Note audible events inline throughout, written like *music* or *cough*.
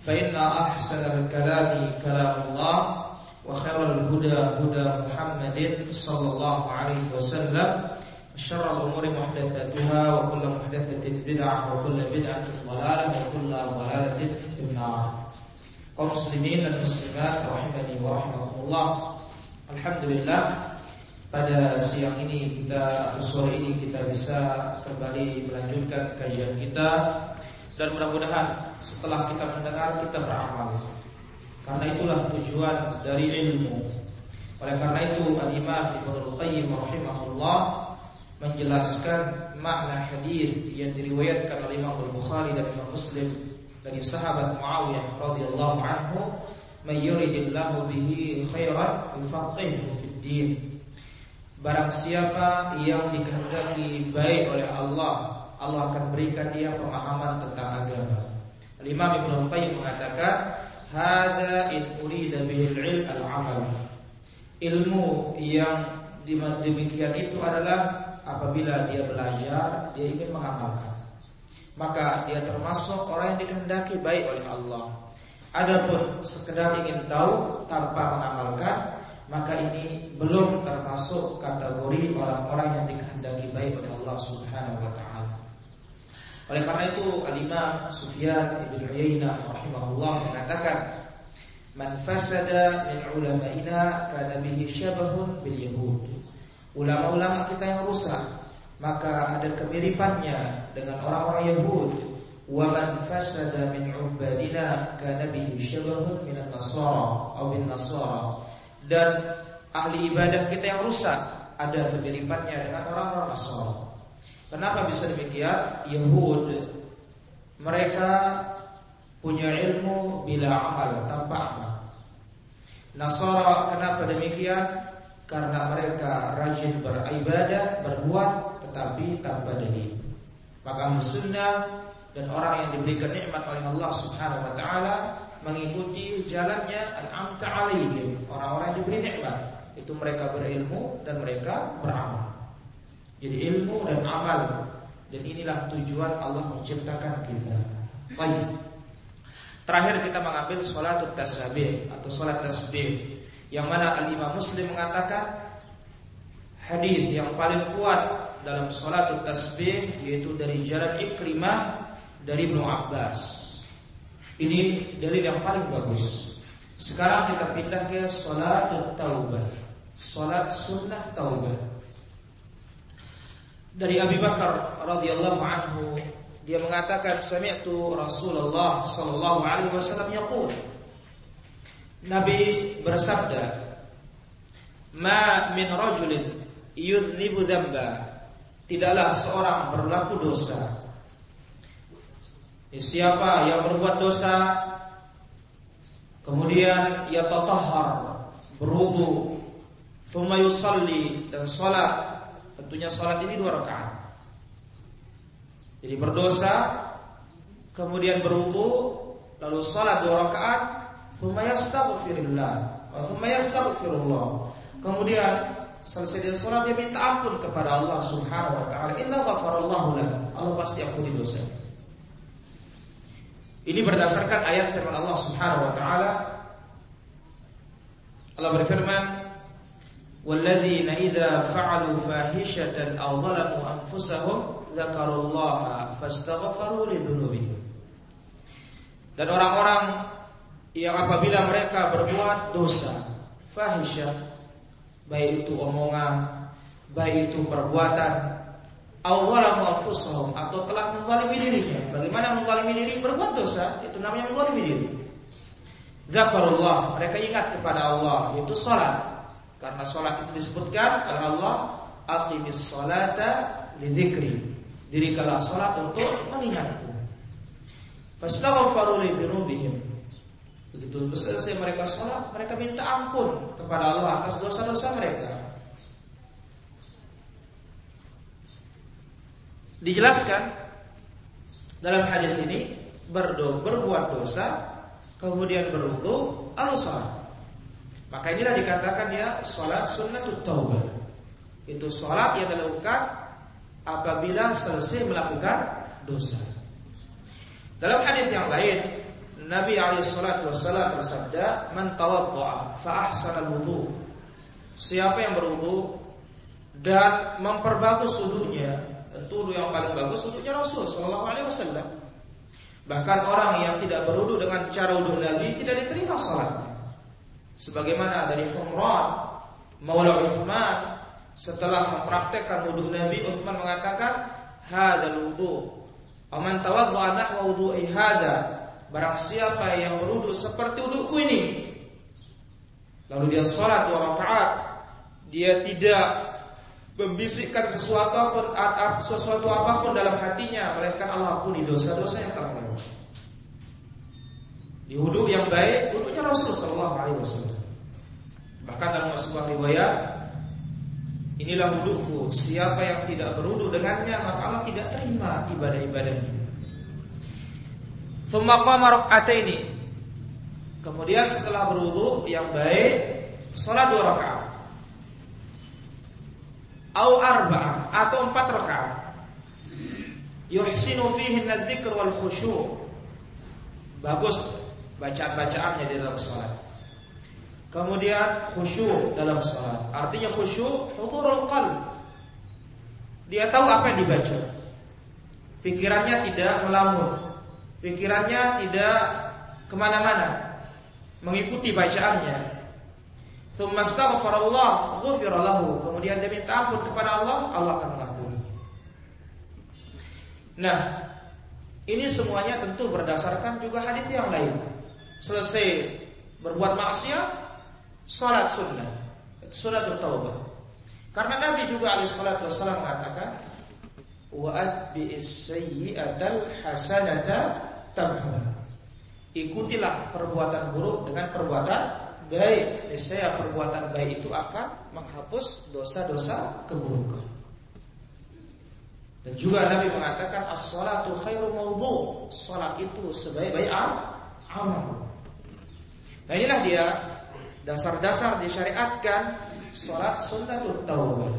فإن أحسن الكلام كلام الله وخير الهدى هدى محمد صلى الله عليه وسلم وشر الأمور محدثاتها وكل محدثة بدعة وكل بدعة ضلالة وكل ضلالة في النار kaum muslimin dan muslimat rahimani wa rahimakumullah. Alhamdulillah pada siang ini kita atau sore ini kita bisa kembali melanjutkan kajian kita dan mudah-mudahan setelah kita mendengar kita beramal. Karena itulah tujuan dari ilmu. Oleh karena itu Al-Imam Ibnu Qayyim rahimahullah menjelaskan makna hadis yang diriwayatkan oleh Imam Al-Bukhari dan Imam Muslim dari sahabat Muawiyah radhiyallahu anhu, "May yuridillahu bihi khairan yufaqihuhu fid din." Barang siapa yang dikehendaki baik oleh Allah, Allah akan berikan dia pemahaman tentang agama. Al-Imam Ibnu Qayyim mengatakan, "Hadza in urida bihil ilm al-amal." Ilmu yang demikian itu adalah apabila dia belajar, dia ingin mengamalkan maka dia termasuk orang yang dikehendaki baik oleh Allah. Adapun sekedar ingin tahu tanpa mengamalkan, maka ini belum termasuk kategori orang-orang yang dikehendaki baik oleh Allah Subhanahu wa taala. Oleh karena itu Al-Imam Sufyan Ibn Uyainah rahimahullah mengatakan Man fasada min ulama'ina kana bihi syabahun bil yahud. Ulama-ulama kita yang rusak maka ada kemiripannya dengan orang-orang Yahudi. Wa man fasada min ubadina kana bihi syabahun min nasara atau bin nasara. Dan ahli ibadah kita yang rusak ada kemiripannya dengan orang-orang Nasara. Kenapa bisa demikian? Yahud mereka punya ilmu bila amal tanpa amal. Nasara kenapa demikian? Karena mereka rajin beribadah, berbuat tetapi tanpa dalil. Maka sunnah dan orang yang diberikan nikmat oleh Allah Subhanahu wa taala mengikuti jalannya alaihim, orang-orang yang diberi nikmat. Itu mereka berilmu dan mereka beramal. Jadi ilmu dan amal dan inilah tujuan Allah menciptakan kita. Baik. Terakhir kita mengambil salat tasbih atau salat tasbih yang mana Al-Imam Muslim mengatakan hadis yang paling kuat dalam salat tasbih yaitu dari jalan Ikrimah dari Ibnu Abbas. Ini dari yang paling bagus. Sekarang kita pindah ke salat taubah. Salat sunnah taubah. Dari Abi Bakar radhiyallahu anhu dia mengatakan sami'tu Rasulullah sallallahu alaihi wasallam yaqul Nabi bersabda Ma min rajulin yudhnibu dzamba tidaklah seorang berlaku dosa. Siapa yang berbuat dosa kemudian ia tatahhar, berwudu, thumma yusalli dan salat. Tentunya salat ini dua rakaat. Jadi berdosa kemudian berwudu lalu salat dua rakaat, thumma yastaghfirullah, thumma yastaghfirullah. Kemudian selesai dia sholat dia minta ampun kepada Allah Subhanahu wa taala. Inna ghafarallahu lahu. Allah pasti ampuni dosa. Ini berdasarkan ayat firman Allah Subhanahu wa taala. Allah berfirman, "Walladzina idza fa'alu fahishatan aw dhalamu anfusahum dzakarullaha fastaghfaru lidzunubihim." Dan orang-orang yang apabila mereka berbuat dosa, fahisyah baik itu omongan, baik itu perbuatan, awwalam anfusahum atau telah menzalimi dirinya. Bagaimana menzalimi diri? Berbuat dosa, itu namanya menzalimi diri. Zakarullah, mereka ingat kepada Allah, yaitu salat. Karena salat itu disebutkan oleh Allah, aqimis salata lidzikri. Dirikanlah salat untuk mengingatku. Fastaghfaru li dzunubihim. Begitu selesai mereka sholat, mereka minta ampun kepada Allah atas dosa-dosa mereka. Dijelaskan dalam hadis ini berdo, berbuat dosa kemudian berwudu lalu sholat. Maka inilah dikatakan ya sholat sunnatut taubah. Itu sholat yang dilakukan apabila selesai melakukan dosa. Dalam hadis yang lain Nabi alaihi salatu wasallam bersabda, "Man tawaddaa fa ahsana wudu Siapa yang berwudu dan memperbagus wudunya, tentu yang paling bagus wudunya Rasul sallallahu alaihi wasallam. Bahkan orang yang tidak berwudu dengan cara wudu Nabi tidak diterima salatnya. Sebagaimana dari Umran Maula Uthman setelah mempraktekkan wudu Nabi Uthman mengatakan, "Hadzal wudu." Aman tawaddaa nahwa wudu'i hadza Barang siapa yang berwudu seperti wuduku ini Lalu dia sholat dua rakaat Dia tidak membisikkan sesuatu apa pun, sesuatu apa pun dalam hatinya Melainkan Allah pun di dosa-dosa yang telah lalu Di wudhu yang baik Wudhunya Rasulullah SAW Bahkan dalam sebuah riwayat Inilah wudhuku Siapa yang tidak berwudhu dengannya Maka Allah tidak terima ibadah-ibadahnya Thumma qama ini. Kemudian setelah berwudu yang baik, sholat dua rakaat. Au arba'ah atau empat rakaat. Yuhsinu fihi dzikr wal khusyu'. Bagus bacaan-bacaannya di dalam sholat. Kemudian khusyuk dalam sholat. Artinya khusyuk hudurul qalb. Dia tahu apa yang dibaca. Pikirannya tidak melamun Pikirannya tidak ke mana-mana Mengikuti bacaannya Thumma astaghfarallah ghufira Kemudian dia minta ampun kepada Allah Allah akan mengampuni Nah Ini semuanya tentu berdasarkan juga hadis yang lain Selesai berbuat maksiat Salat sunnah Salat taubah Karena Nabi juga alaihi salatu wassalam mengatakan Wa atbi'is sayyi'atal hasanata tamhuha. Ikutilah perbuatan buruk dengan perbuatan baik. Niscaya perbuatan baik itu akan menghapus dosa-dosa keburukan. Dan juga Nabi mengatakan as-salatu khairu mawdu. Salat itu sebaik-baik amal. Nah inilah dia dasar-dasar disyariatkan salat sunnatul taubah.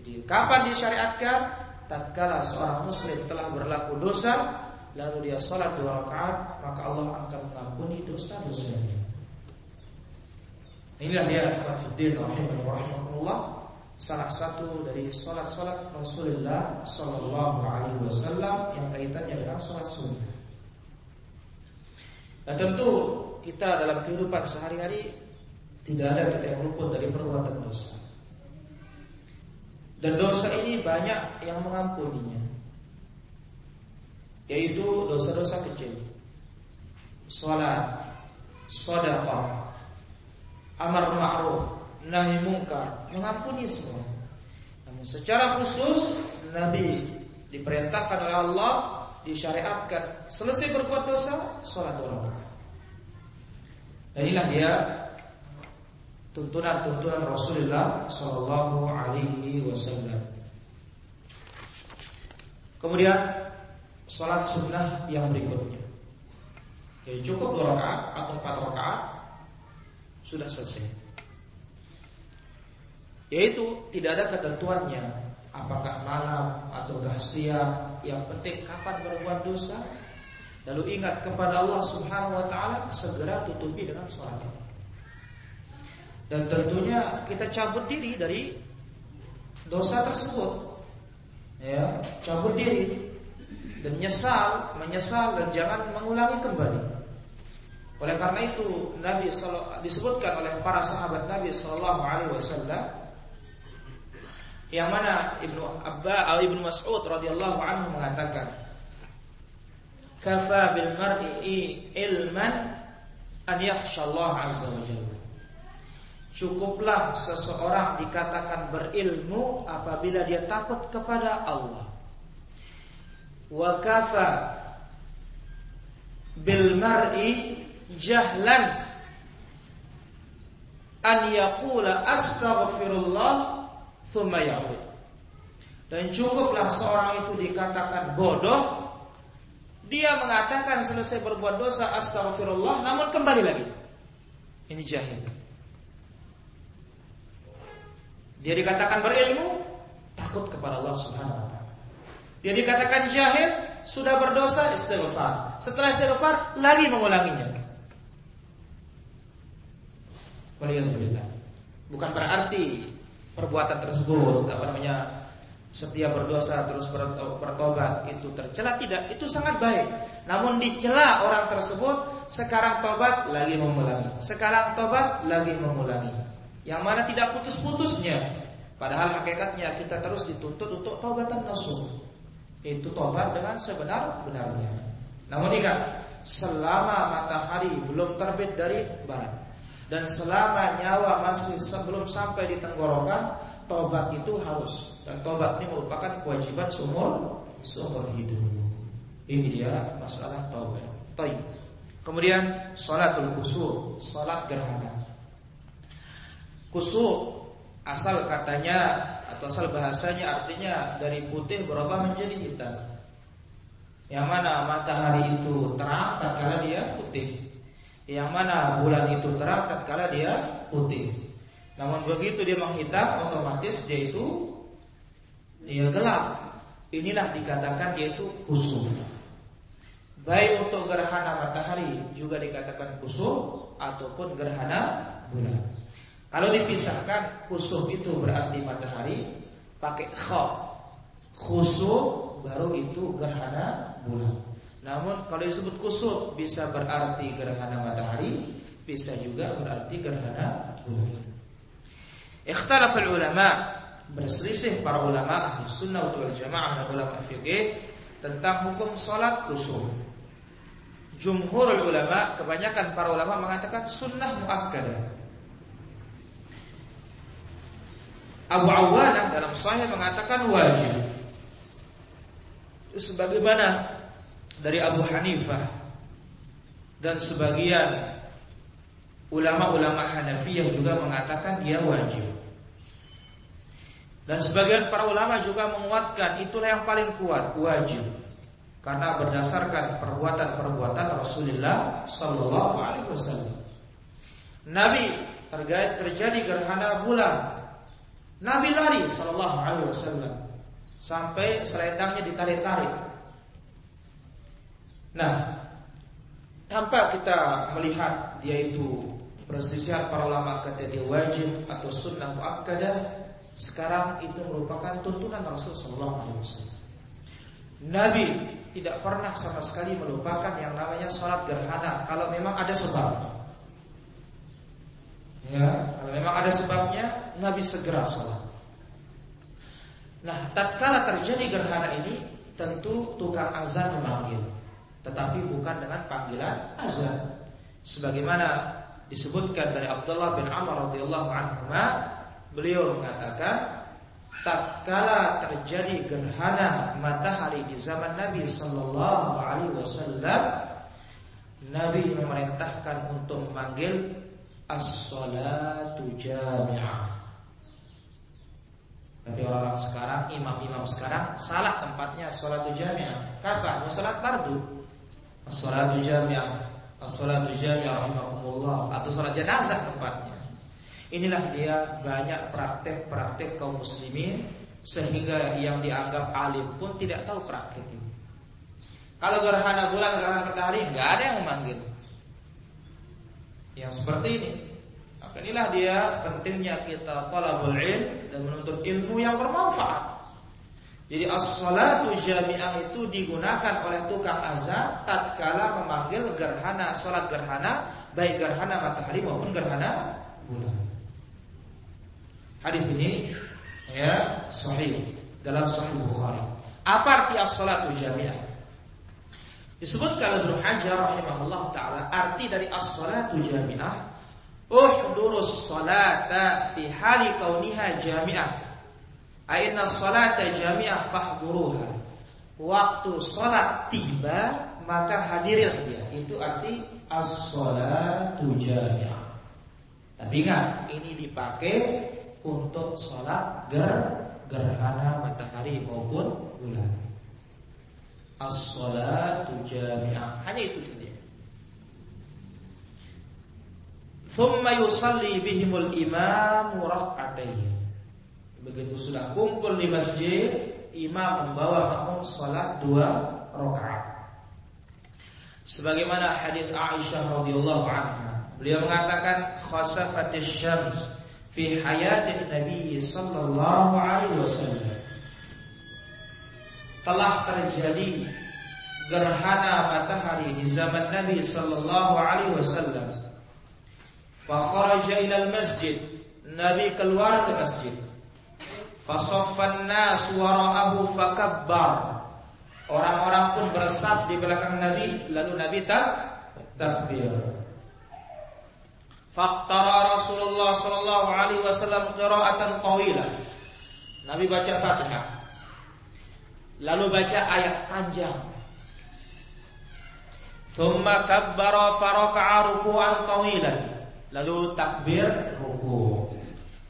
Jadi kapan disyariatkan? Tatkala seorang muslim telah berlaku dosa lalu dia sholat dua rakaat maka Allah akan mengampuni dosa-dosanya. Inilah dia Fiddin rahimahullah salah satu dari sholat-sholat Rasulullah Sallallahu Alaihi Wasallam yang kaitannya dengan sholat sunnah. Nah tentu kita dalam kehidupan sehari-hari tidak ada kita yang luput dari perbuatan dosa. Dan dosa ini banyak yang mengampuninya yaitu dosa-dosa kecil. Salat, sedekah, amar ma'ruf, nahi mungkar, mengampuni semua. Namun secara khusus Nabi diperintahkan oleh Allah disyariatkan selesai berbuat dosa salat dua rakaat. Dan inilah dia tuntunan-tuntunan Rasulullah Shallallahu Alaihi Wasallam. Kemudian sholat sunnah yang berikutnya. Jadi cukup dua rakaat atau empat rakaat sudah selesai. Yaitu tidak ada ketentuannya apakah malam atau siang, yang penting kapan berbuat dosa. Lalu ingat kepada Allah Subhanahu wa taala segera tutupi dengan sholat. Dan tentunya kita cabut diri dari dosa tersebut. Ya, cabut diri dan nyesal, menyesal dan jangan mengulangi kembali. Oleh karena itu Nabi disebutkan oleh para sahabat Nabi Shallallahu Alaihi Wasallam yang mana ibnu Abba atau ibnu Mas'ud radhiyallahu anhu mengatakan, "Kafa bil mar'i ilman an yakhsha Allah azza wa jalla." Cukuplah seseorang dikatakan berilmu apabila dia takut kepada Allah wa kafa bil mar'i jahlan an yaqula astaghfirullah thumma ya'ud. Dan cukuplah seorang itu dikatakan bodoh dia mengatakan selesai berbuat dosa astaghfirullah namun kembali lagi. Ini jahil. Dia dikatakan berilmu takut kepada Allah Subhanahu wa taala. Dia dikatakan jahil sudah berdosa istighfar. Setelah istighfar lagi mengulanginya. Waliyadzubillah. Bukan berarti perbuatan tersebut apa namanya setiap berdosa terus bertobat itu tercela tidak itu sangat baik. Namun dicela orang tersebut sekarang tobat lagi mengulangi sekarang tobat lagi mengulangi yang mana tidak putus-putusnya. Padahal hakikatnya kita terus dituntut untuk tobatan nasuh itu tobat dengan sebenar-benarnya. Namun ingat selama matahari belum terbit dari barat dan selama nyawa masih sebelum sampai di tenggorokan tobat itu harus dan tobat ini merupakan kewajiban seumur seumur hidup. Ini dia masalah taubat. Taib. Kemudian salatul kusur, salat gerhana. Kusur asal katanya atau asal bahasanya artinya dari putih berubah menjadi hitam. Yang mana matahari itu terang tatkala dia putih. Yang mana bulan itu terang tatkala dia putih. Namun begitu dia menghitam otomatis dia itu dia gelap. Inilah dikatakan dia itu kusuf. Baik untuk gerhana matahari juga dikatakan kusuf ataupun gerhana bulan. Kalau dipisahkan kusuf itu berarti matahari pakai kha. Khusuf baru itu gerhana bulan. Namun kalau disebut kusuf bisa berarti gerhana matahari, bisa juga berarti gerhana bulan. Ikhtalaf ulama berselisih para ulama ahli sunnah wal jamaah dan ulama fikih tentang hukum salat kusuf. Jumhur ulama, kebanyakan para ulama mengatakan sunnah muakkadah. Abu Awanah dalam Sahih mengatakan wajib. Sebagaimana dari Abu Hanifah dan sebagian ulama-ulama Hanafiyah juga mengatakan dia wajib. Dan sebagian para ulama juga menguatkan itulah yang paling kuat, wajib. Karena berdasarkan perbuatan-perbuatan Rasulullah sallallahu alaihi wasallam. Nabi terjadi gerhana bulan. Nabi lari sallallahu alaihi wasallam sampai selendangnya ditarik-tarik. Nah, tanpa kita melihat dia itu perselisihan para ulama kata dia wajib atau sunnah muakkadah sekarang itu merupakan tuntunan Rasulullah SAW. Nabi tidak pernah sama sekali melupakan yang namanya sholat gerhana kalau memang ada sebab. Ya, kalau memang ada sebabnya, Nabi segera sholat. Nah, tatkala terjadi gerhana ini, tentu tukang azan memanggil, tetapi bukan dengan panggilan azan. Sebagaimana disebutkan dari Abdullah bin Amr radhiyallahu anhu Beliau mengatakan tatkala terjadi gerhana matahari di zaman Nabi sallallahu alaihi wasallam Nabi memerintahkan untuk memanggil as-salatu jami'ah. Tapi orang-orang sekarang, imam-imam sekarang salah tempatnya salatu jami'ah. Kapan? Mau salat fardu. As-salatu jami'ah. As-salatu jami'ah rahimakumullah atau salat jenazah tempatnya. Inilah dia banyak praktek-praktek kaum muslimin sehingga yang dianggap alim pun tidak tahu praktek ini. Kalau gerhana bulan, gerhana matahari, nggak ada yang memanggil. Yang seperti ini. Maka inilah dia pentingnya kita talabul ilm dan menuntut ilmu yang bermanfaat. Jadi as-salatu jami'ah itu digunakan oleh tukang azan tatkala memanggil gerhana, salat gerhana, baik gerhana matahari maupun gerhana bulan. Hadis ini ya sahih dalam Sahih Bukhari. Apa arti as-salatu jami'ah? Disebutkan Ibnu Hajar rahimahullah taala arti dari as-salatu jami'ah uhdurus salata fi hali kauniha jami'ah. Aina salata jami'ah fahduruha. waktu sholat tiba maka hadirilah dia. Itu arti as-sholatu jami'ah. Tapi ingat, ini dipakai untuk sholat ger gerhana matahari maupun bulan. As-sholatu jami'ah. Hanya itu saja. Thumma yusalli bihimul imam rak'atayn. Begitu sudah kumpul di masjid, imam membawa makmum salat dua rakaat. Sebagaimana hadis Aisyah radhiyallahu anha, beliau mengatakan khasafatis syams fi hayatin Nabi sallallahu alaihi wasallam. Telah terjadi gerhana matahari di zaman Nabi sallallahu alaihi wasallam. Fa kharaja ila masjid Nabi keluar ke masjid. Fasoffan nas wara'ahu fakabbar. Orang-orang pun bersab di belakang Nabi, lalu Nabi tak takbir. Faktara Rasulullah sallallahu alaihi wasallam qira'atan tawilah. Nabi baca Fatihah. Lalu baca ayat panjang. Thumma kabbara faraka'a ruku'an tawilan. Lalu takbir ruku.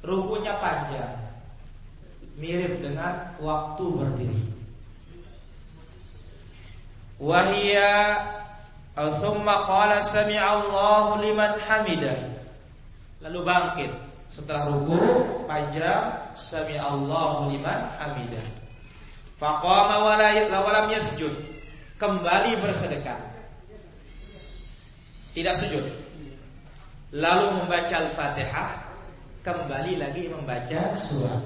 Rukunya panjang mirip dengan waktu berdiri. Wahia Thumma qala sami'allahu liman hamidah. Lalu bangkit setelah ruku panjang sami'allahu liman hamidah. Faqama wa lam yasjud. Kembali bersedekah. Tidak sujud. Lalu membaca Al-Fatihah, kembali lagi membaca surat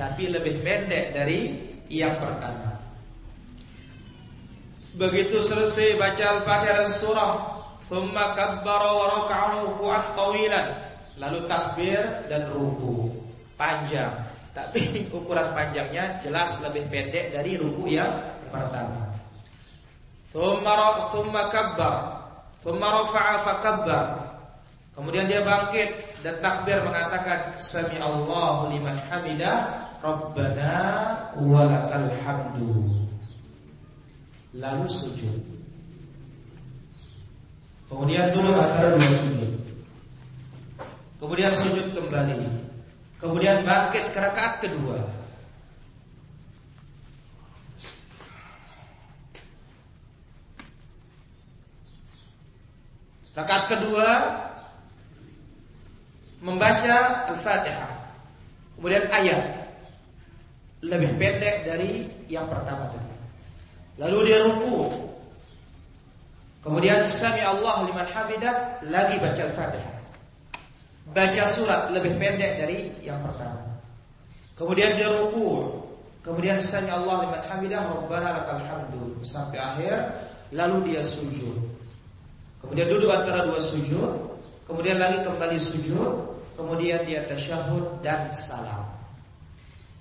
tapi lebih pendek dari yang pertama. Begitu selesai baca Al-Fatihah dan surah, thumma kabbara wa raka'a ruku'an lalu takbir dan ruku panjang. Tapi *laughs* ukuran panjangnya jelas lebih pendek dari ruku yang pertama. Thumma kabbar, thumma rafa'a fakabbar. Kemudian dia bangkit dan takbir mengatakan sami Allahu liman hamidah Rabbana walakal hamdu Lalu sujud Kemudian dulu antara dua sujud Kemudian sujud kembali Kemudian bangkit ke rakaat kedua Rakaat kedua Membaca Al-Fatihah Kemudian ayat lebih pendek dari yang pertama tadi. Lalu dia ruku. Kemudian sami Allah liman hamidah lagi baca Al-Fatihah. Baca surat lebih pendek dari yang pertama. Kemudian dia ruku. Kemudian sami Allah liman hamidah Rabbana lakal hamdu sampai akhir lalu dia sujud. Kemudian duduk antara dua sujud, kemudian lagi kembali sujud, kemudian dia tasyahud dan salam.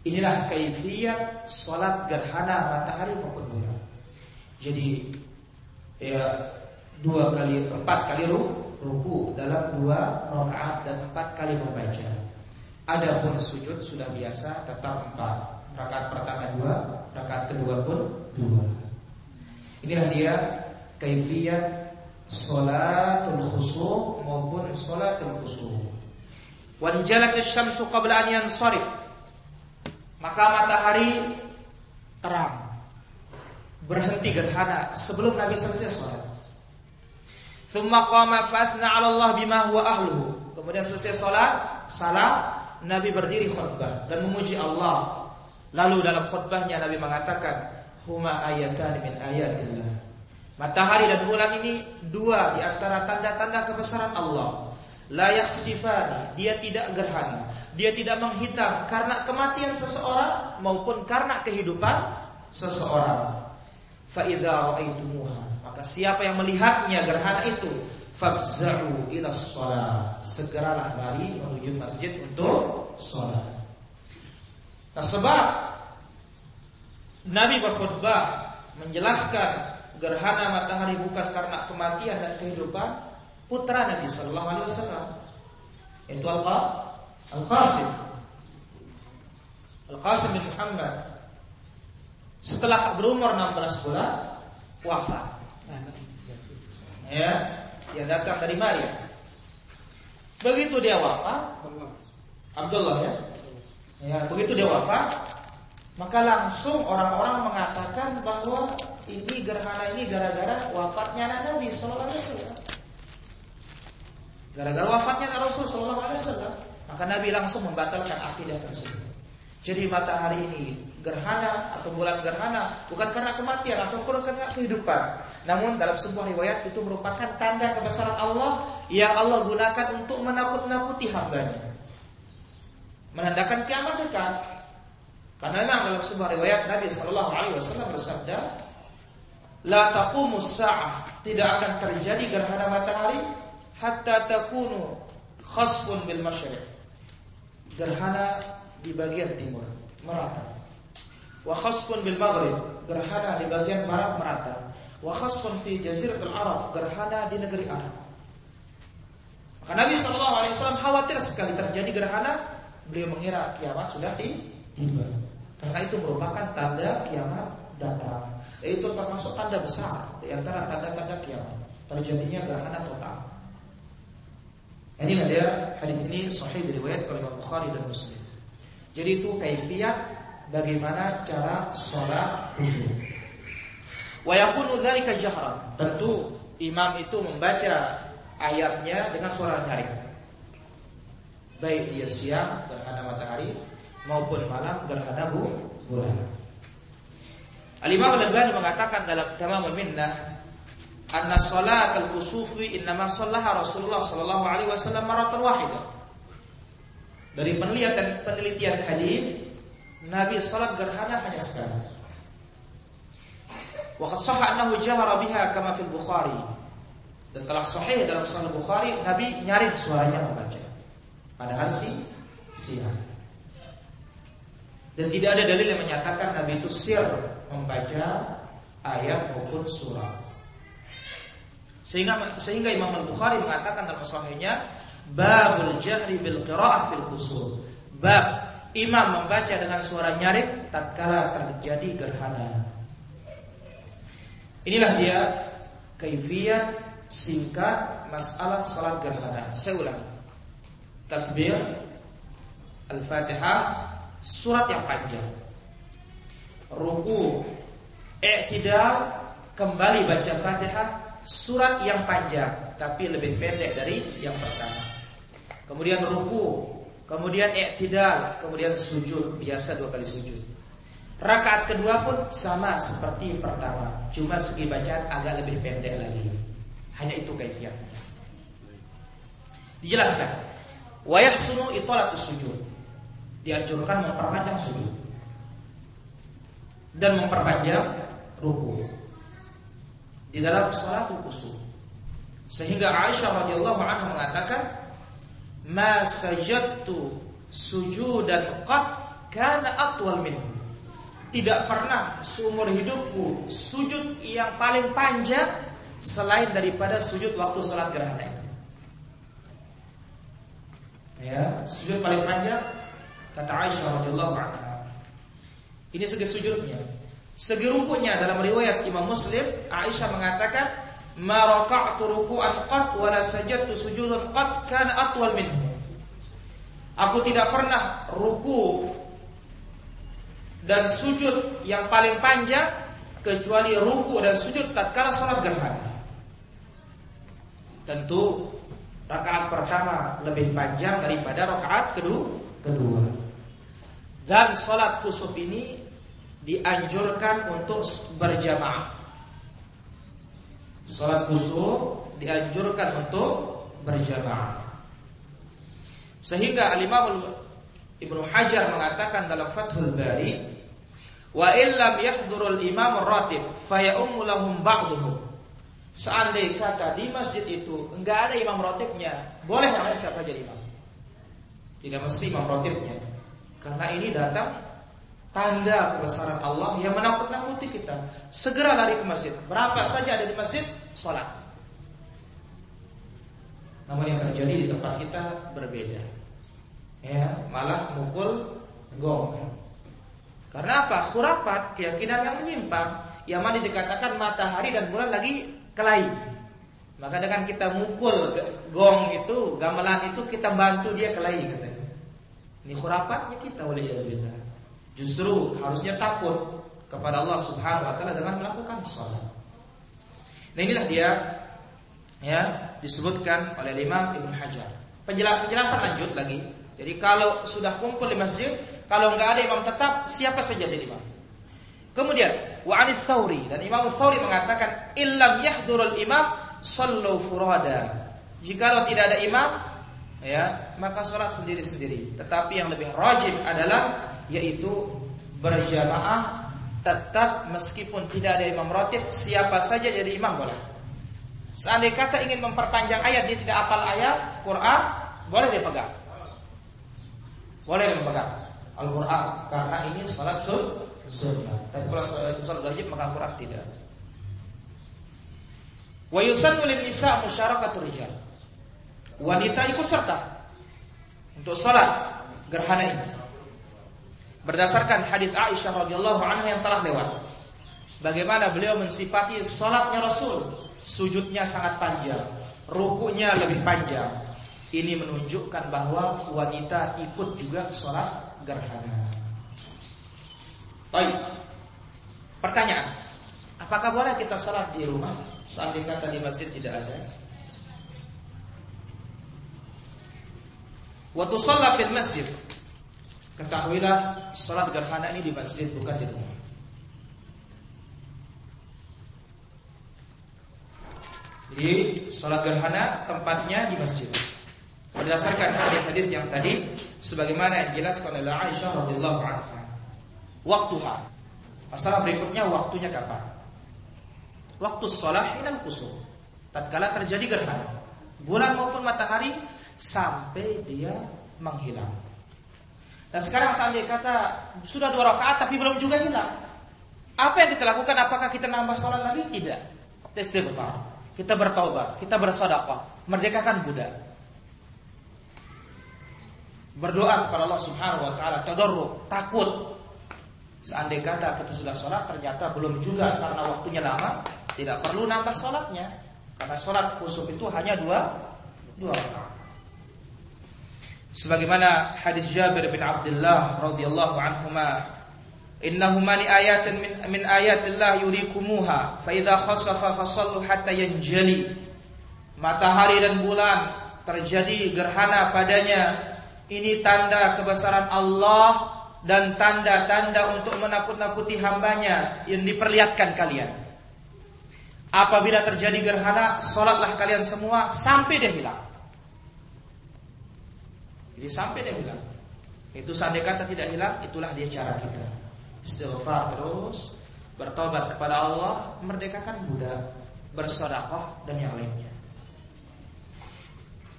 Inilah kaifiat salat gerhana matahari maupun bulan. Jadi ya dua kali empat kali ruku dalam dua rakaat dan empat kali membaca. Adapun sujud sudah biasa tetap empat. Rakaat pertama dua, rakaat kedua pun dua. Inilah dia kaifiat salatul khusu maupun salatul khusu. Wanjalat syamsu qabla an yansarif maka matahari terang berhenti gerhana sebelum Nabi selesai sholat. Thumma qama fathna 'ala Allah bima huwa ahluhu. Kemudian selesai sholat, salam, Nabi berdiri khutbah dan memuji Allah. Lalu dalam khutbahnya Nabi mengatakan, "Huma ayatan min ayatillah." Matahari dan bulan ini dua di antara tanda-tanda kebesaran Allah. La yakhsifani, dia tidak gerhana, dia tidak menghitam karena kematian seseorang maupun karena kehidupan seseorang. Fa idza ra'aitumuha, maka siapa yang melihatnya gerhana itu, fabza'u ila shalah. Segeralah lari menuju masjid untuk salat. Nah, sebab Nabi berkhutbah menjelaskan gerhana matahari bukan karena kematian dan kehidupan, putra Nabi Sallallahu Alaihi Wasallam itu Al Qasim Al Qasim bin Muhammad Setelah berumur 16 bulan wafat. Ya, yang datang dari Maria. Begitu dia wafat, Abdullah ya. Ya, begitu dia wafat, maka langsung orang-orang mengatakan bahwa ini gerhana ini gara-gara wafatnya Nabi Sallallahu Alaihi Wasallam. Gara-gara wafatnya Rasul Sallallahu Alaihi Wasallam, maka Nabi langsung membatalkan akidah tersebut. Jadi matahari ini gerhana atau bulan gerhana bukan karena kematian ataupun karena kehidupan. Namun dalam sebuah riwayat itu merupakan tanda kebesaran Allah yang Allah gunakan untuk menakut-nakuti hambanya. Menandakan kiamat dekat. Karena dalam sebuah riwayat Nabi Shallallahu Alaihi Wasallam bersabda, "La taqumus sa'ah tidak akan terjadi gerhana matahari hatta takunu khasfun bil masyriq." Gerhana di bagian timur merata. Wa khasfun bil maghrib, gerhana di bagian barat merata. Wa khasfun fi jaziratul Arab, gerhana di negeri Arab. Maka Nabi Shallallahu Alaihi Wasallam khawatir sekali terjadi gerhana, beliau mengira kiamat sudah tiba. Karena itu merupakan tanda kiamat datang. Itu termasuk tanda besar di antara tanda-tanda kiamat. Terjadinya gerhana total. Inilah dia hadis ini sahih diriwayat oleh Bukhari dan Muslim. Jadi itu kaifiat bagaimana cara sholat khusyuk. Wa yakunu dzalika jahran. Tentu imam itu membaca ayatnya dengan suara nyaring. Baik dia siang gerhana matahari maupun malam gerhana bulan. Al-Imam Al-Albani mengatakan dalam Tamamul Minnah anna salat al-kusufi innama sallaha Rasulullah sallallahu alaihi wasallam maratan wahidah. Dari penelitian penelitian hadis Nabi salat gerhana hanya sekali. Biha kama fil Bukhari. Dan telah sahih dalam Sahih Bukhari Nabi nyaring suaranya membaca. Padahal si siang. Dan tidak ada dalil yang menyatakan Nabi itu sir membaca ayat maupun surah. Sehingga sehingga Imam Al-Bukhari mengatakan dalam sahihnya babul jahri bil qiraah fil usul. Bab imam membaca dengan suara nyaring tatkala terjadi gerhana. Inilah dia kaifiat singkat masalah salat gerhana. Saya ulang. Takbir Al-Fatihah surat yang panjang. Ruku, i'tidal, kembali baca Fatihah, surat yang panjang tapi lebih pendek dari yang pertama. Kemudian ruku, kemudian i'tidal, kemudian sujud, biasa dua kali sujud. Rakaat kedua pun sama seperti pertama, cuma segi bacaan agak lebih pendek lagi. Hanya itu kaifiatnya. Dijelaskan. Wa yahsunu italatus sujud dianjurkan memperpanjang sujud dan memperpanjang ruku di dalam salat khusyuk. Sehingga Aisyah radhiyallahu anha mengatakan, "Ma sajadtu sujudan qat kana atwal minhu." Tidak pernah seumur hidupku sujud yang paling panjang selain daripada sujud waktu salat gerhana itu. Ya, sujud paling panjang Kata Aisyah radhiyallahu anha. Ini segi sujudnya. Segi rukunya dalam riwayat Imam Muslim, Aisyah mengatakan, "Ma raka'tu ruku'an qat wa la sajadtu sujudan qat kana atwal minhu." Aku tidak pernah ruku dan sujud yang paling panjang kecuali ruku dan sujud tatkala salat gerhana. Tentu rakaat pertama lebih panjang daripada rakaat kedua. kedua. Dan sholat kusuf ini dianjurkan untuk berjamaah. Sholat kusuf dianjurkan untuk berjamaah. Sehingga Al-Imam Ibnu Hajar mengatakan dalam Fathul Bari, "Wa illam yahdurul imam ratib fayaumu lahum ba'duhum." Seandainya kata di masjid itu enggak ada imam ratibnya, boleh yang lain siapa jadi imam. Tidak mesti imam ratibnya. Karena ini datang tanda kebesaran Allah yang menakut-nakuti kita. Segera lari ke masjid. Berapa saja ada di masjid, sholat. Namun yang terjadi di tempat kita berbeda. Ya, malah mukul gong. Karena apa? Khurafat, keyakinan yang menyimpang. Yang mana dikatakan matahari dan bulan lagi kelahi. Maka dengan kita mukul gong itu, gamelan itu kita bantu dia kelahi katanya. Ini khurafatnya kita oleh Allah. Justru harusnya takut kepada Allah Subhanahu wa taala dengan melakukan salat. Nah inilah dia ya disebutkan oleh Imam Ibnu Hajar. Penjelasan lanjut lagi. Jadi kalau sudah kumpul di masjid, kalau nggak ada imam tetap, siapa saja jadi imam. Kemudian wa anis Tsauri dan Imam Tsauri mengatakan illam yahdurul imam sallu furada. Jikalau tidak ada imam, ya, maka salat sendiri-sendiri. Tetapi yang lebih rajin adalah yaitu berjamaah tetap meskipun tidak ada imam rotib, siapa saja jadi imam boleh. Seandainya kata ingin memperpanjang ayat, dia tidak apal ayat Quran, boleh dia pegang. Boleh dia pegang Al-Quran karena ini salat sunnah. Tapi kalau salat wajib maka Quran tidak. Wa yusannu lin nisa musyarakatu rijal. Wanita ikut serta untuk salat gerhana ini. Berdasarkan hadis Aisyah radhiyallahu anha yang telah lewat. Bagaimana beliau mensifati salatnya Rasul sujudnya sangat panjang, rukunya lebih panjang. Ini menunjukkan bahwa wanita ikut juga sholat gerhana. Baik. Pertanyaan, apakah boleh kita sholat di rumah? Seandainya kata di masjid tidak ada. Waktu sholat di masjid, ketahuilah sholat gerhana ini di masjid bukan di rumah. Jadi sholat gerhana tempatnya di masjid. Berdasarkan hadis-hadis yang tadi, sebagaimana yang dijelaskan oleh Aisyah radhiyallahu anha. Waktuha. Masalah berikutnya waktunya kapan? Waktu sholat dan kusur. Tatkala terjadi gerhana, bulan maupun matahari sampai dia menghilang. Nah sekarang seandainya kata sudah dua rakaat tapi belum juga hilang. Apa yang kita lakukan? Apakah kita nambah sholat lagi? Tidak. Istighfar kita bertobat, kita bersedekah, merdekakan budak. Berdoa kepada Allah Subhanahu wa taala, tadarru, takut. Seandainya kata kita sudah sholat ternyata belum juga karena waktunya lama, tidak perlu nambah sholatnya. Karena sholat kusuf itu hanya dua dua rakaat. Sebagaimana hadis Jabir bin Abdullah radhiyallahu anhuma Innahuma li ayatin min, min ayatillah yurikumuha fa idza khasafa fasallu hatta yanjali. Matahari dan bulan terjadi gerhana padanya. Ini tanda kebesaran Allah dan tanda-tanda untuk menakut-nakuti hambanya yang diperlihatkan kalian. Apabila terjadi gerhana, sholatlah kalian semua sampai dia hilang. Jadi sampai dia hilang. Itu seandainya kata tidak hilang, itulah dia cara kita istighfar terus, bertobat kepada Allah, merdekakan budak, bersedekah dan yang lainnya.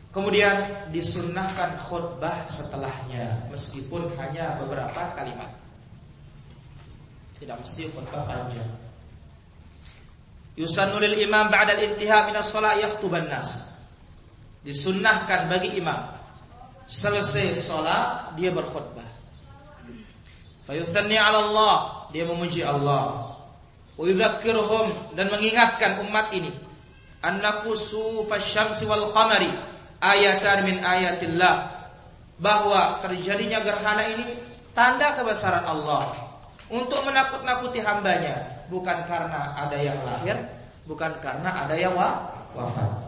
Kemudian disunnahkan khutbah setelahnya meskipun hanya beberapa kalimat. Tidak mesti khutbah panjang. Yusannu lil imam ba'da al-intiha min as-shalah yakhutuban nas. Disunnahkan bagi imam selesai sholat dia berkhutbah. Fayuthanni 'ala Allah, dia memuji Allah. Wa yudzakkirhum dan mengingatkan umat ini annaku fasyamsi wal qamari ayatan min ayatillah bahwa terjadinya gerhana ini tanda kebesaran Allah untuk menakut-nakuti hambanya bukan karena ada yang lahir bukan karena ada yang wafat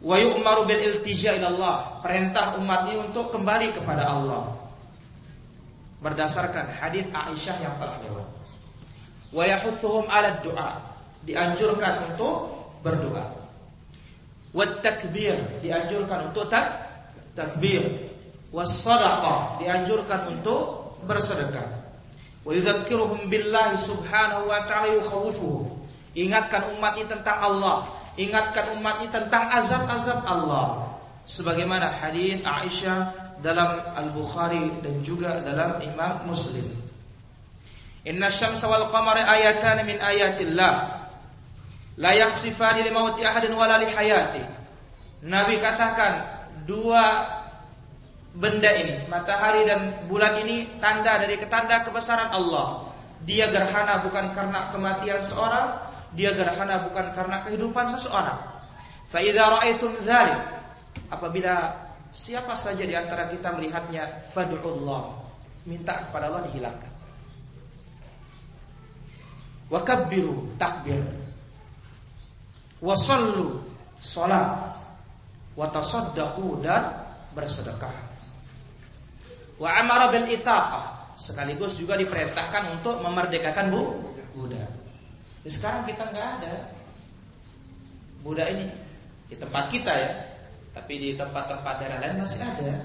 wa yu'maru bil iltija ila Allah perintah umat ini untuk kembali kepada Allah berdasarkan hadis Aisyah yang telah lewat. Wa yahuthuhum 'ala du'a, dianjurkan untuk berdoa. Wa takbir, dianjurkan untuk tak takbir. Was sadaqah, dianjurkan untuk bersedekah. Wa yudzakiruhum billahi subhanahu wa ta'ala yukhawifuhum. Ingatkan umat ini tentang Allah, ingatkan umat ini tentang azab-azab Allah. Sebagaimana hadis Aisyah dalam Al-Bukhari dan juga dalam Imam Muslim. Inna syamsa wal qamara ayatan min ayatillah. La yakhsifani li mauti ahadin wala li hayati. Nabi katakan dua benda ini, matahari dan bulan ini tanda dari ketanda kebesaran Allah. Dia gerhana bukan karena kematian seorang, dia gerhana bukan karena kehidupan seseorang. Fa idza ra'aitum dzalik, apabila siapa saja di antara kita melihatnya, fad'ullah, minta kepada Allah dihilangkan. Wa kabbiru takbir. Wa sallu salat. Wa tasaddaqu dan bersedekah. Wa amara bil itaqah. Sekaligus juga diperintahkan untuk memerdekakan bu budak. Sekarang kita nggak ada. Budak ini di tempat kita ya, tapi di tempat-tempat daerah lain masih ada.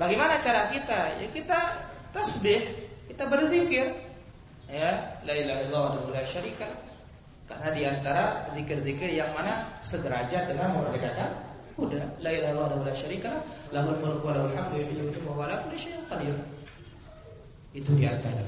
Bagaimana cara kita? Ya kita tasbih, kita berzikir, ya la ilaha illallah wa la syarika karena di antara zikir-zikir yang mana sederajat dengan memerdekakan budak la ilaha illallah wa la syarika lahul mulku wa lahul hamdu wa huwa ala kulli syai'in qadir. Itu di antara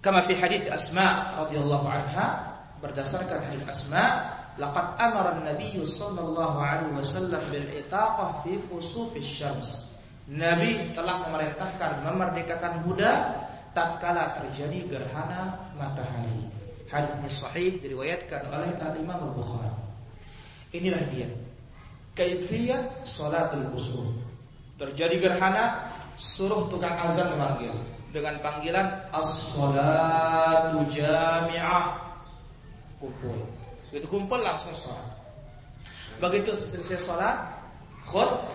kama fi hadis Asma radhiyallahu anha berdasarkan hadis Asma laqad amara an-nabiy sallallahu alaihi wasallam bil itaqah fi khusufis syams Nabi telah memerintahkan memerdekakan budak tatkala terjadi gerhana matahari. Hadis ini sahih diriwayatkan oleh Al-Imam Al-Bukhari. Inilah dia. Kaifiyat salatul kusuf. Terjadi gerhana, suruh tukang azan memanggil dengan panggilan as-salatu jami'ah. Kumpul. Begitu kumpul langsung sholat. Begitu selesai sholat, khut,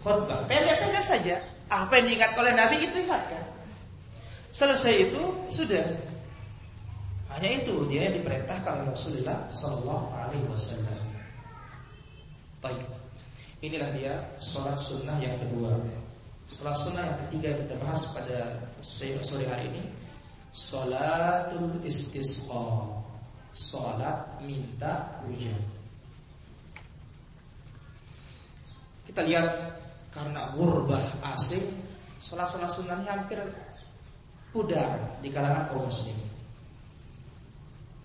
khutbah. Pendek-pendek saja. Apa yang diingat oleh Nabi itu ingatkan. Selesai itu sudah. Hanya itu dia yang diperintahkan oleh Rasulullah Sallallahu Alaihi Wasallam. Baik, inilah dia sholat sunnah yang kedua. Sholat sunnah yang ketiga yang kita bahas pada sore hari ini, sholatul istisqa, sholat minta hujan. Kita lihat karena gurbah asing, sholat-sholat sunnah hampir pudar di kalangan kaum muslim.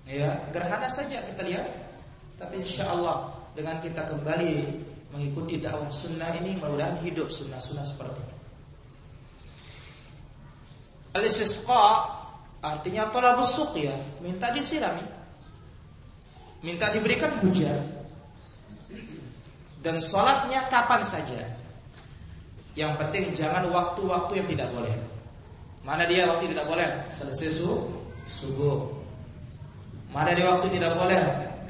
Ya, gerhana saja kita lihat, tapi insya Allah dengan kita kembali mengikuti dakwah sunnah ini, mudah-mudahan hidup sunnah-sunnah seperti ini. Al-istisqa artinya tolabus ya, minta disirami. Minta diberikan hujan. Dan sholatnya kapan saja. Yang penting jangan waktu-waktu yang tidak boleh. Mana dia waktu tidak boleh? Selesai subuh. Mana dia waktu tidak boleh?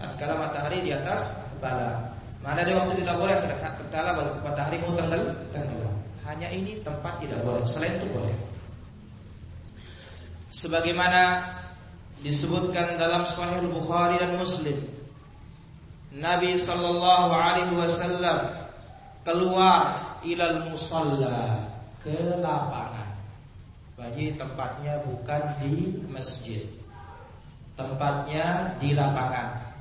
Tatkala matahari di atas kepala. Mana dia waktu tidak boleh? Tatkala matahari mau tenggelam. Hanya ini tempat tidak boleh. Selain itu boleh. Sebagaimana disebutkan dalam Sahih Bukhari dan Muslim, Nabi Shallallahu Alaihi Wasallam keluar ilal musalla ke lapangan. Bagi tempatnya bukan di masjid Tempatnya di lapangan.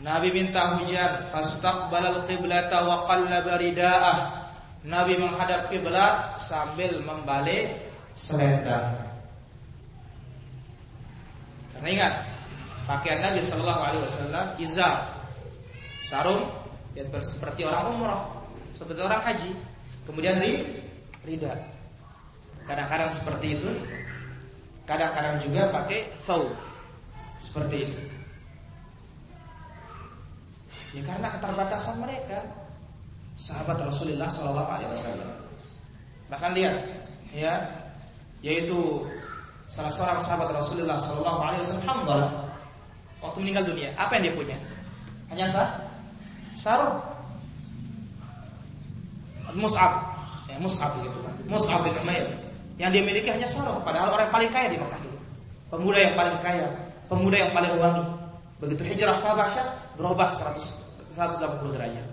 Nabi minta hujan Fastaqbalal qiblata wa rida'ah Nabi menghadap kiblat sambil membalik selendang. Karena ingat, pakaian Nabi Shallallahu Alaihi Wasallam izar, sarung, ya, seperti orang umroh, seperti orang haji. Kemudian rida, Kadang-kadang seperti itu. Kadang-kadang juga pakai thawb. Seperti ini. Ya karena keterbatasan mereka. Sahabat Rasulullah Shallallahu Alaihi Wasallam. Bahkan lihat, ya, yaitu salah seorang sahabat Rasulullah Shallallahu Alaihi Wasallam waktu meninggal dunia. Apa yang dia punya? Hanya sah, sarung, mus'ab, ya mus'ab gitu kan, mus'ab bin Umair. Yang dia miliki hanya sarung, padahal orang paling kaya di Mekah itu. Pemuda yang paling kaya, pemuda yang paling wangi. Begitu hijrah ke Habasyah, berubah 100, 180 derajat.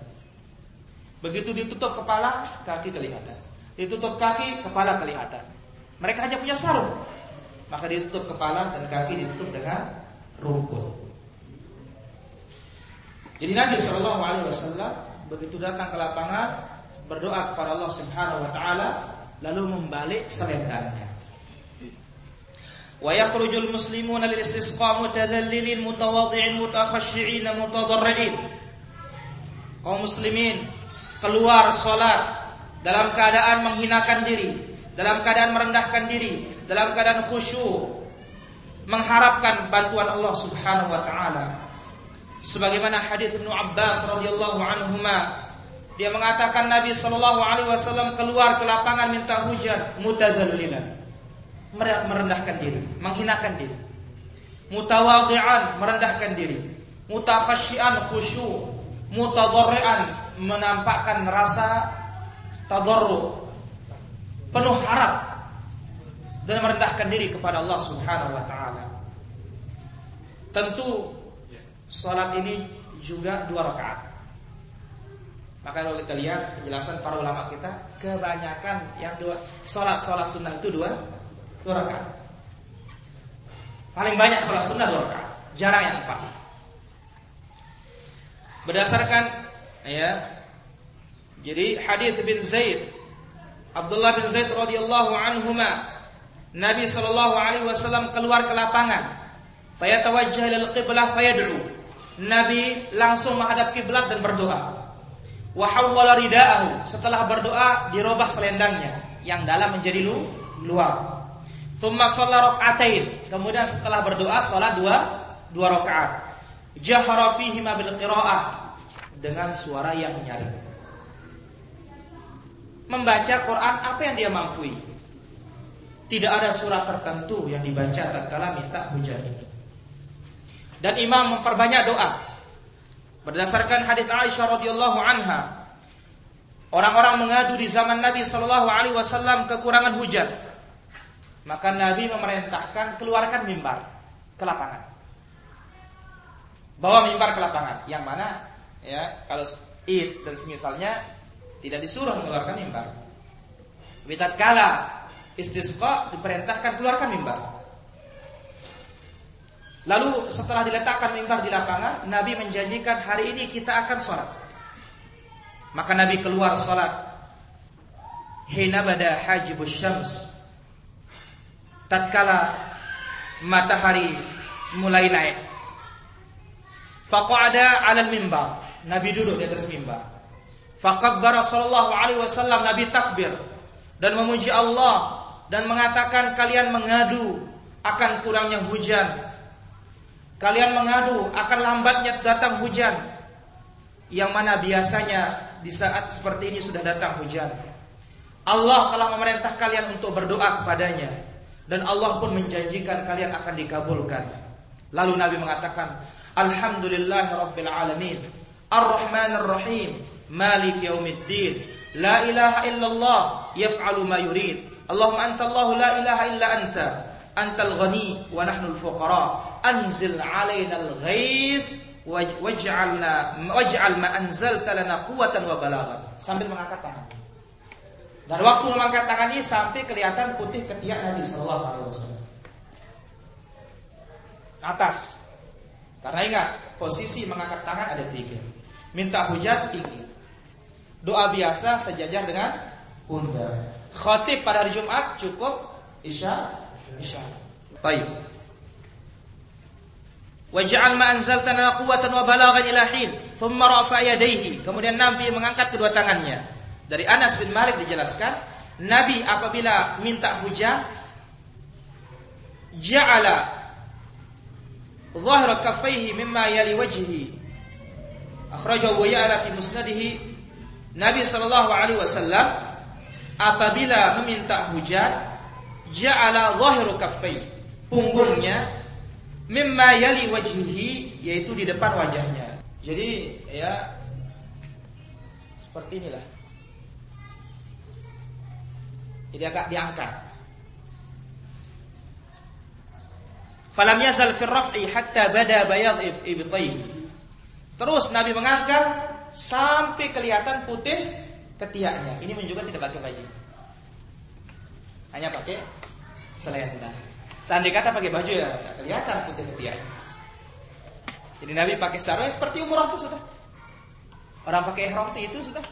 Begitu ditutup kepala, kaki kelihatan. Ditutup kaki, kepala kelihatan. Mereka hanya punya sarung. Maka ditutup kepala dan kaki ditutup dengan rumput. Jadi Nabi Shallallahu Alaihi Wasallam begitu datang ke lapangan berdoa kepada Allah Subhanahu Wa Taala lalu membalik selendangnya. Muslimuna lil istisqa mutadhallilin mutawadhi'in mutakhashshi'in mutadarrin. Kaum muslimin keluar sholat dalam keadaan menghinakan diri, dalam keadaan merendahkan diri, dalam keadaan khusyuk, mengharapkan bantuan Allah Subhanahu wa taala. Sebagaimana hadis Ibnu Abbas radhiyallahu anhuma dia mengatakan Nabi Shallallahu alaihi wasallam keluar ke lapangan minta hujan mutadzallilan. Merendahkan diri, menghinakan diri. Mutawadhi'an, merendahkan diri. Mutakhasyian, khusyuk. Mutadharri'an, menampakkan rasa tadarru penuh harap dan merendahkan diri kepada Allah Subhanahu wa taala. Tentu salat ini juga dua rakaat. Maka kita lihat penjelasan para ulama kita, kebanyakan yang dua salat salat sunnah itu dua dua rakaat. Paling banyak salat sunnah dua rakaat, jarang yang empat. Berdasarkan ya jadi hadis bin Zaid Abdullah bin Zaid radhiyallahu anhuma Nabi sallallahu alaihi wasallam keluar ke lapangan. Fayatawajjah lil qiblah fayad'u. Nabi langsung menghadap kiblat dan berdoa. Wa hawwala ridaahu. Setelah berdoa dirubah selendangnya yang dalam menjadi lu, luar. Thumma shalla rak'atain kemudian setelah berdoa salat dua dua rakaat. Jahara fihi bil qiraah. Dengan suara yang nyaring membaca Quran apa yang dia mampu. Tidak ada surat tertentu yang dibaca tatkala minta hujan ini. Dan imam memperbanyak doa. Berdasarkan hadis Aisyah radhiyallahu anha, orang-orang mengadu di zaman Nabi sallallahu alaihi wasallam kekurangan hujan. Maka Nabi memerintahkan keluarkan mimbar ke lapangan. Bawa mimbar ke lapangan. Yang mana ya kalau id dan semisalnya tidak disuruh mengeluarkan mimbar. Tapi kala istisqa diperintahkan keluarkan mimbar. Lalu setelah diletakkan mimbar di lapangan, Nabi menjanjikan hari ini kita akan sholat. Maka Nabi keluar sholat. Hina bada hajibus syams. Tatkala matahari mulai naik. Faqa'ada 'alal mimbar. Nabi duduk di atas mimbar. Fakabbara sallallahu alaihi wasallam Nabi takbir dan memuji Allah dan mengatakan kalian mengadu akan kurangnya hujan. Kalian mengadu akan lambatnya datang hujan. Yang mana biasanya di saat seperti ini sudah datang hujan. Allah telah memerintah kalian untuk berdoa kepadanya dan Allah pun menjanjikan kalian akan dikabulkan. Lalu Nabi mengatakan, Alhamdulillahirabbil alamin, Ar-Rahmanir Rahim, Malik yaumiddin. La ilaha illallah yaf'alu ma yurid. Allahumma anta Allah la ilaha illa anta. Antal ghani wa nahnu al-fuqara Anzil alaina al-ghaith Waj'alna Waj'al ma anzalta lana quwatan wa balaghan. Sambil mengangkat tangan. Dan waktu mengangkat tangan ini Sampai kelihatan putih ketiak Nabi Sallallahu Alaihi Wasallam. Atas. Karena ingat Posisi mengangkat tangan ada tiga. Minta hujan tinggi Doa biasa sejajar dengan pundak. Khatib pada hari Jumat cukup isya isya. Baik. Waj'al ma anzaltana quwwatan wa balaghan ila hin, thumma rafa yadayhi. Kemudian Nabi mengangkat kedua tangannya. Dari Anas bin Malik dijelaskan, Nabi apabila minta hujan ja'ala dhahra kaffaihi mimma yali wajhi. Akhrajahu Ya'la fi musnadihi Nabi Shallallahu Alaihi Wasallam apabila meminta hujan, ja'ala zahiru kaffai punggungnya mimma yali wajhihi yaitu di depan wajahnya. Jadi ya seperti inilah. Jadi agak diangkat. Falam yazal fi raf'i hatta bada bayad ibtayhi. Terus Nabi mengangkat sampai kelihatan putih ketiaknya. Ini menunjukkan tidak pakai baju. Hanya pakai selendang. Seandainya kata pakai baju ya tidak kelihatan putih ketiaknya. Jadi Nabi pakai sarung ya seperti umur itu sudah. Orang pakai ihram itu sudah.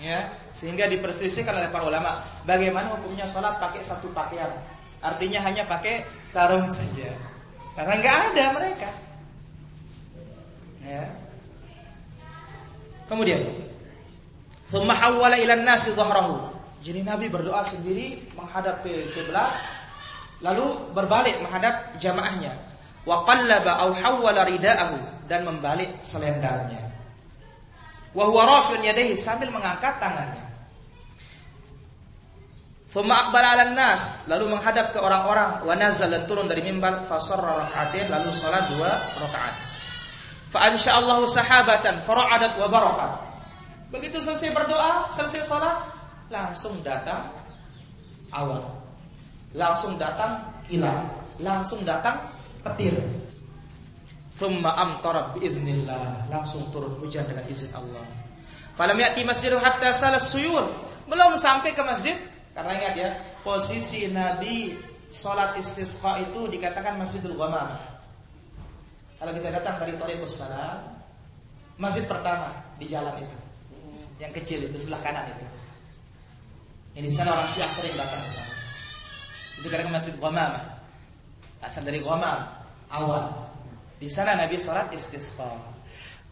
Ya, sehingga diperselisihkan oleh para ulama bagaimana hukumnya sholat pakai satu pakaian. Artinya hanya pakai sarung saja. Karena nggak ada mereka. Ya. Kemudian, thumma hawwala ila nasi dhahrahu. Jadi Nabi berdoa sendiri menghadap ke kiblat, lalu berbalik menghadap jamaahnya. Wa qallaba aw hawwala ridaahu dan membalik selendangnya. Wa huwa rafi'un yadayhi sambil mengangkat tangannya. Thumma aqbala 'ala nas, lalu menghadap ke orang-orang wa nazal dan turun dari mimbar fa sarra rak'atain lalu salat dua rakaat. Fa ansya'allahu sahabatan fara'adat wa barakat. Begitu selesai berdoa, selesai salat, langsung datang awan. Langsung datang kilat, langsung datang petir. Thumma amtara biiznillah, langsung turun hujan dengan izin Allah. Falam ya'ti masjidu hatta salas suyur. Belum sampai ke masjid karena ingat ya, posisi Nabi sholat istisqa itu dikatakan Masjidul Ghamam. Kalau kita datang dari Thariqus Salam, masjid pertama di jalan itu. Yang kecil itu sebelah kanan itu. Ini di sana orang Syiah sering datang ke sana. Itu dikatakan Masjid Ghamam. Asal dari Ghamam, awal. Di sana Nabi sholat istisqa.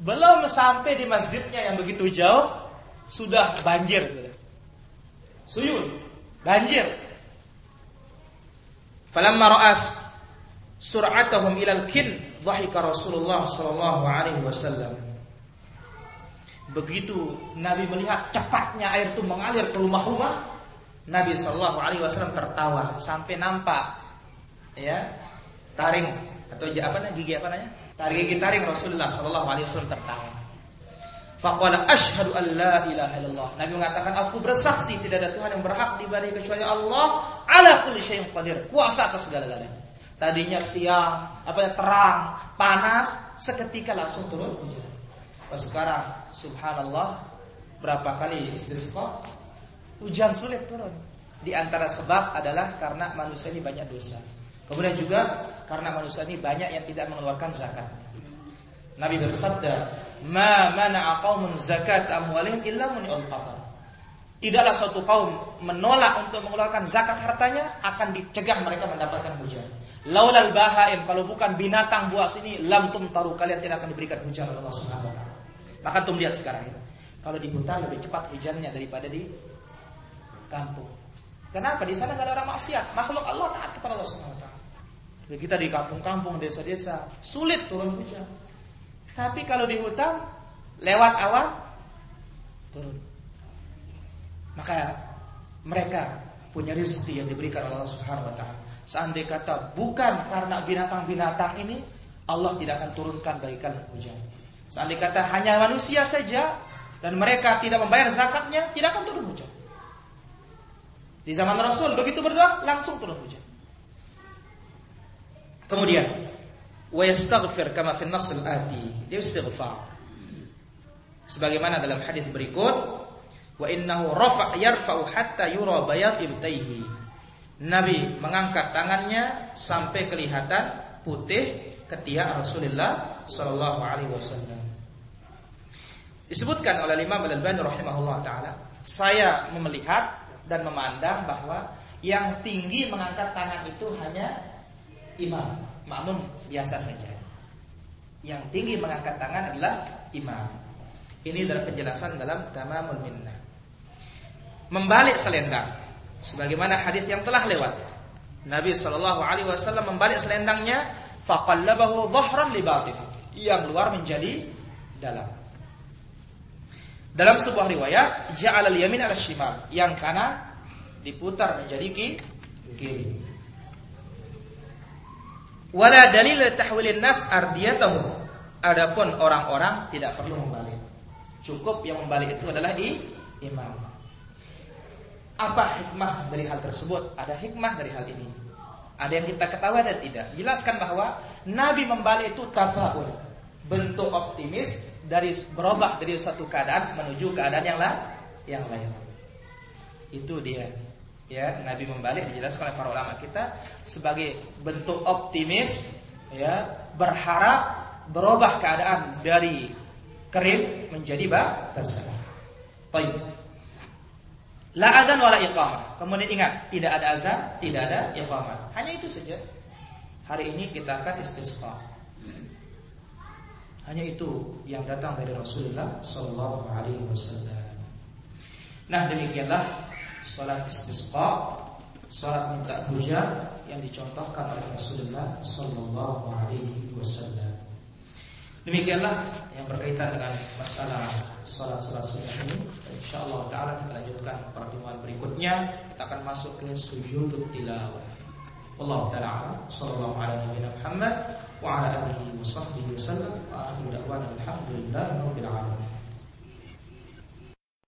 Belum sampai di masjidnya yang begitu jauh, sudah banjir sudah. Suyun. Banjir. Falamma ra'as sur'atahum ilal kin dhahika Rasulullah sallallahu alaihi wasallam. Begitu Nabi melihat cepatnya air itu mengalir ke rumah-rumah, Nabi sallallahu alaihi wasallam tertawa sampai nampak ya taring atau apa namanya gigi apa namanya? Taring gigi taring Rasulullah sallallahu alaihi wasallam tertawa. Faqala asyhadu an la. Nabi mengatakan aku bersaksi tidak ada Tuhan yang berhak diibadahi kecuali Allah ala kulli syai'in qadir, kuasa atas segala-galanya. Tadinya siang, apa ya terang, panas, seketika langsung turun hujan. Oh, sekarang subhanallah berapa kali istisqa? Hujan sulit turun. Di antara sebab adalah karena manusia ini banyak dosa. Kemudian juga karena manusia ini banyak yang tidak mengeluarkan zakat. Nabi bersabda, ma mana'a qaumun zakat amwalihim illa muni'ul. Tidaklah suatu kaum menolak untuk mengeluarkan zakat hartanya akan dicegah mereka mendapatkan hujan. Laulal bahaim kalau bukan binatang buas ini lam taruh kalian tidak akan diberikan hujan oleh Allah Subhanahu wa taala. Maka tum lihat sekarang ini. Kalau di hutan lebih cepat hujannya daripada di kampung. Kenapa? Di sana nggak ada orang maksiat. Makhluk Allah taat kepada Allah Subhanahu wa taala. Kita di kampung-kampung, desa-desa, sulit turun hujan. Tapi kalau di hutan lewat awan turun. Maka mereka punya rezeki yang diberikan oleh Allah Subhanahu wa taala. Seandainya kata bukan karena binatang-binatang ini Allah tidak akan turunkan bagi kalian hujan. Seandainya kata hanya manusia saja dan mereka tidak membayar zakatnya, tidak akan turun hujan. Di zaman Rasul begitu berdoa langsung turun hujan. Kemudian wa kama fi an-nass al-ati. Dia istighfar. Sebagaimana dalam hadis berikut, wa innahu rafa' yarfa'u hatta yura bayad ibtaihi. Nabi mengangkat tangannya sampai kelihatan putih ketiak Rasulullah sallallahu alaihi wasallam. Disebutkan oleh Imam Al-Albani rahimahullah taala, saya melihat dan memandang bahwa yang tinggi mengangkat tangan itu hanya imam makmum biasa saja. Yang tinggi mengangkat tangan adalah imam. Ini adalah penjelasan dalam Tamamul Minnah. Membalik selendang sebagaimana hadis yang telah lewat. Nabi Shallallahu alaihi wasallam membalik selendangnya faqallabahu dhahran li batin. Yang luar menjadi dalam. Dalam sebuah riwayat, ja'al al-yamin al shimal, yang kanan diputar menjadi kiri. Wala dalil tahwilin nas ardiyatahum. Adapun orang-orang tidak perlu membalik. Cukup yang membalik itu adalah i, imam. Apa hikmah dari hal tersebut? Ada hikmah dari hal ini. Ada yang kita ketahui ada tidak? Jelaskan bahwa Nabi membalik itu tafaul, bentuk optimis dari berubah dari satu keadaan menuju keadaan yang lain, yang lain. Itu dia ya Nabi membalik dijelaskan oleh para ulama kita sebagai bentuk optimis ya berharap berubah keadaan dari kering menjadi basah. Baik. La adzan wala iqamah. Kemudian ingat, tidak ada azan, tidak ada iqamah. Hanya itu saja. Hari ini kita akan istisqa. Hanya itu yang datang dari Rasulullah Sallallahu Alaihi Wasallam. Nah demikianlah sholat istisqa, sholat minta hujan yang dicontohkan oleh Rasulullah Sallallahu Alaihi Wasallam. Demikianlah yang berkaitan dengan masalah sholat sholat sunnah ini. Insya Allah Taala kita lanjutkan pertemuan berikutnya. Kita akan masuk ke sujud tilawah. Allah Taala Sallallahu Alaihi Wasallam Muhammad wa ala alihi wa sahbihi wa sallam. Akhir da'wan alhamdulillah rabbil alamin.